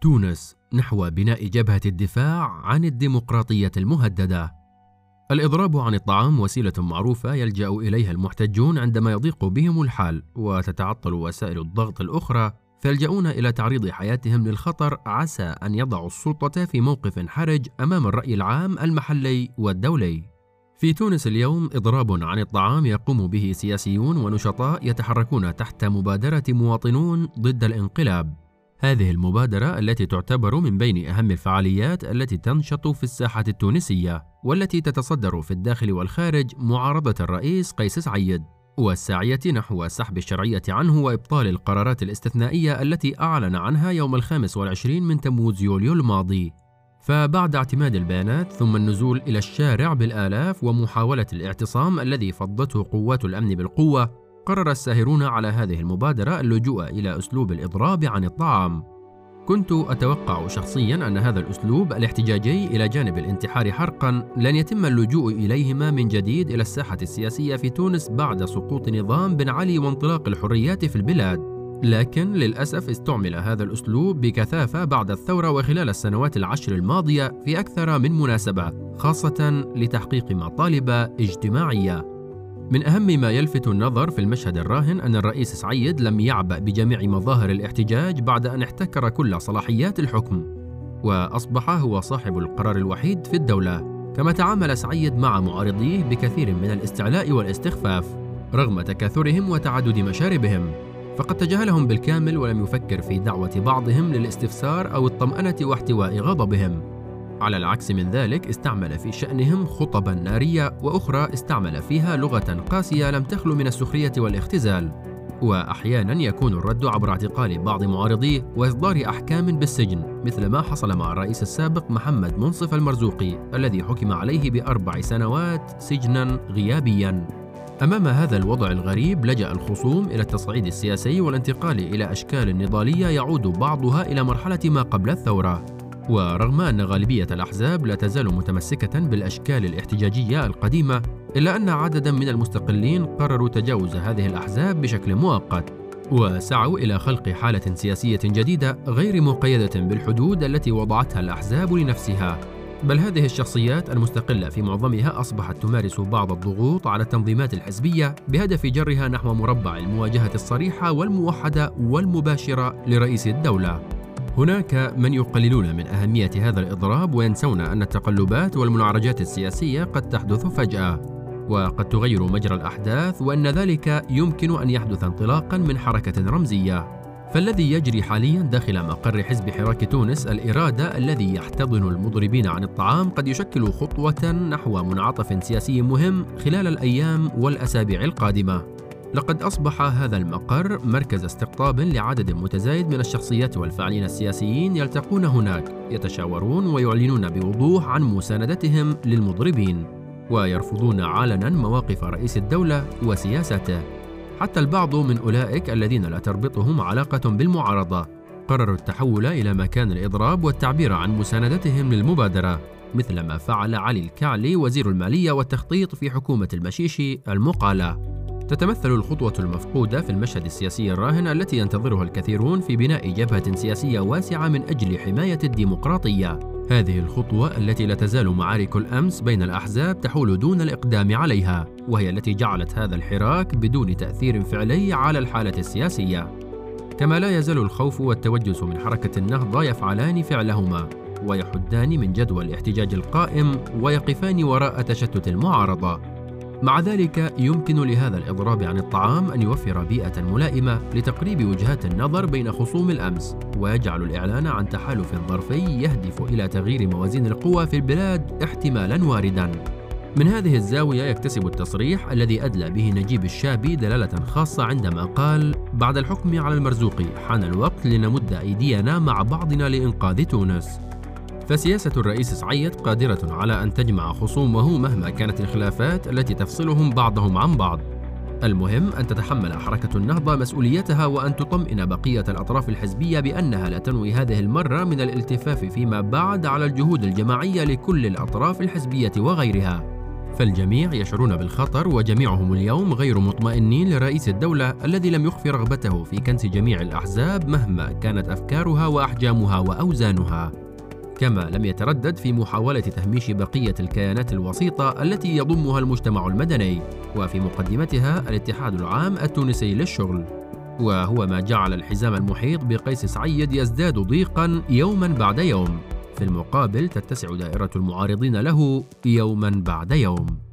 تونس نحو بناء جبهة الدفاع عن الديمقراطية المهددة. الإضراب عن الطعام وسيلة معروفة يلجأ إليها المحتجون عندما يضيق بهم الحال وتتعطل وسائل الضغط الأخرى فيلجؤون إلى تعريض حياتهم للخطر عسى أن يضعوا السلطة في موقف حرج أمام الرأي العام المحلي والدولي. في تونس اليوم إضراب عن الطعام يقوم به سياسيون ونشطاء يتحركون تحت مبادرة مواطنون ضد الانقلاب هذه المبادرة التي تعتبر من بين أهم الفعاليات التي تنشط في الساحة التونسية والتي تتصدر في الداخل والخارج معارضة الرئيس قيس سعيد والساعية نحو سحب الشرعية عنه وإبطال القرارات الاستثنائية التي أعلن عنها يوم الخامس والعشرين من تموز يوليو الماضي. فبعد اعتماد البيانات ثم النزول إلى الشارع بالآلاف ومحاولة الاعتصام الذي فضته قوات الأمن بالقوة قرر الساهرون على هذه المبادرة اللجوء إلى أسلوب الإضراب عن الطعام. كنت أتوقع شخصيا أن هذا الأسلوب الاحتجاجي إلى جانب الانتحار حرقا لن يتم اللجوء إليهما من جديد إلى الساحة السياسية في تونس بعد سقوط نظام بن علي وانطلاق الحريات في البلاد. لكن للأسف استعمل هذا الأسلوب بكثافة بعد الثورة وخلال السنوات العشر الماضية في أكثر من مناسبة، خاصة لتحقيق مطالب اجتماعية. من أهم ما يلفت النظر في المشهد الراهن أن الرئيس سعيد لم يعبأ بجميع مظاهر الاحتجاج بعد أن احتكر كل صلاحيات الحكم وأصبح هو صاحب القرار الوحيد في الدولة. كما تعامل سعيد مع معارضيه بكثير من الاستعلاء والاستخفاف رغم تكاثرهم وتعدد مشاربهم فقد تجاهلهم بالكامل ولم يفكر في دعوة بعضهم للاستفسار أو الطمأنة واحتواء غضبهم. على العكس من ذلك استعمل في شأنهم خطبا نارية وأخرى استعمل فيها لغة قاسية لم تخلو من السخرية والاختزال. وأحيانا يكون الرد عبر اعتقال بعض معارضيه وإصدار أحكام بالسجن مثل ما حصل مع الرئيس السابق محمد منصف المرزوقي الذي حكم عليه بأربع سنوات سجنا غيابيا. أمام هذا الوضع الغريب لجأ الخصوم إلى التصعيد السياسي والانتقال إلى أشكال نضالية يعود بعضها إلى مرحلة ما قبل الثورة. ورغم أن غالبية الأحزاب لا تزال متمسكة بالأشكال الاحتجاجية القديمة إلا أن عددا من المستقلين قرروا تجاوز هذه الأحزاب بشكل مؤقت وسعوا إلى خلق حالة سياسية جديدة غير مقيدة بالحدود التي وضعتها الأحزاب لنفسها. بل هذه الشخصيات المستقلة في معظمها أصبحت تمارس بعض الضغوط على التنظيمات الحزبية بهدف جرها نحو مربع المواجهة الصريحة والموحدة والمباشرة لرئيس الدولة. هناك من يقللون من أهمية هذا الإضراب وينسون أن التقلبات والمنعرجات السياسية قد تحدث فجأة وقد تغير مجرى الأحداث وأن ذلك يمكن أن يحدث انطلاقا من حركة رمزية. فالذي يجري حاليا داخل مقر حزب حراك تونس الإرادة الذي يحتضن المضربين عن الطعام قد يشكل خطوة نحو منعطف سياسي مهم خلال الأيام والأسابيع القادمة. لقد أصبح هذا المقر مركز استقطاب لعدد متزايد من الشخصيات والفاعلين السياسيين يلتقون هناك يتشاورون ويعلنون بوضوح عن مساندتهم للمضربين ويرفضون علنا مواقف رئيس الدولة وسياسته. حتى البعض من أولئك الذين لا تربطهم علاقة بالمعارضة قرروا التحول إلى مكان الإضراب والتعبير عن مساندتهم للمبادرة مثل ما فعل علي الكعلي وزير المالية والتخطيط في حكومة المشيشي المقالة. تتمثل الخطوة المفقودة في المشهد السياسي الراهن التي ينتظرها الكثيرون في بناء جبهة سياسية واسعة من أجل حماية الديمقراطية. هذه الخطوة التي لا تزال معارك الأمس بين الأحزاب تحول دون الإقدام عليها، وهي التي جعلت هذا الحراك بدون تأثير فعلي على الحالة السياسية. كما لا يزال الخوف والتوجس من حركة النهضة يفعلان فعلهما، ويحدان من جدوى الاحتجاج القائم ويقفان وراء تشتت المعارضة. مع ذلك يمكن لهذا الإضراب عن الطعام أن يوفر بيئة ملائمة لتقريب وجهات النظر بين خصوم الأمس ويجعل الإعلان عن تحالف ظرفي يهدف إلى تغيير موازين القوى في البلاد احتمالا واردا. من هذه الزاوية يكتسب التصريح الذي أدلى به نجيب الشابي دلالة خاصة عندما قال بعد الحكم على المرزوقي حان الوقت لنمد أيدينا مع بعضنا لإنقاذ تونس. فسياسة الرئيس سعيد قادرة على أن تجمع خصومه مهما كانت الخلافات التي تفصلهم بعضهم عن بعض. المهم أن تتحمل حركة النهضة مسؤوليتها وأن تطمئن بقية الأطراف الحزبية بأنها لا تنوي هذه المرة من الالتفاف فيما بعد على الجهود الجماعية لكل الأطراف الحزبية وغيرها. فالجميع يشعرون بالخطر وجميعهم اليوم غير مطمئنين لرئيس الدولة الذي لم يخفي رغبته في كنس جميع الأحزاب مهما كانت أفكارها وأحجامها وأوزانها كما لم يتردد في محاولة تهميش بقية الكيانات الوسيطة التي يضمها المجتمع المدني وفي مقدمتها الاتحاد العام التونسي للشغل. وهو ما جعل الحزام المحيط بقيس سعيد يزداد ضيقا يوما بعد يوم. في المقابل تتسع دائرة المعارضين له يوما بعد يوم.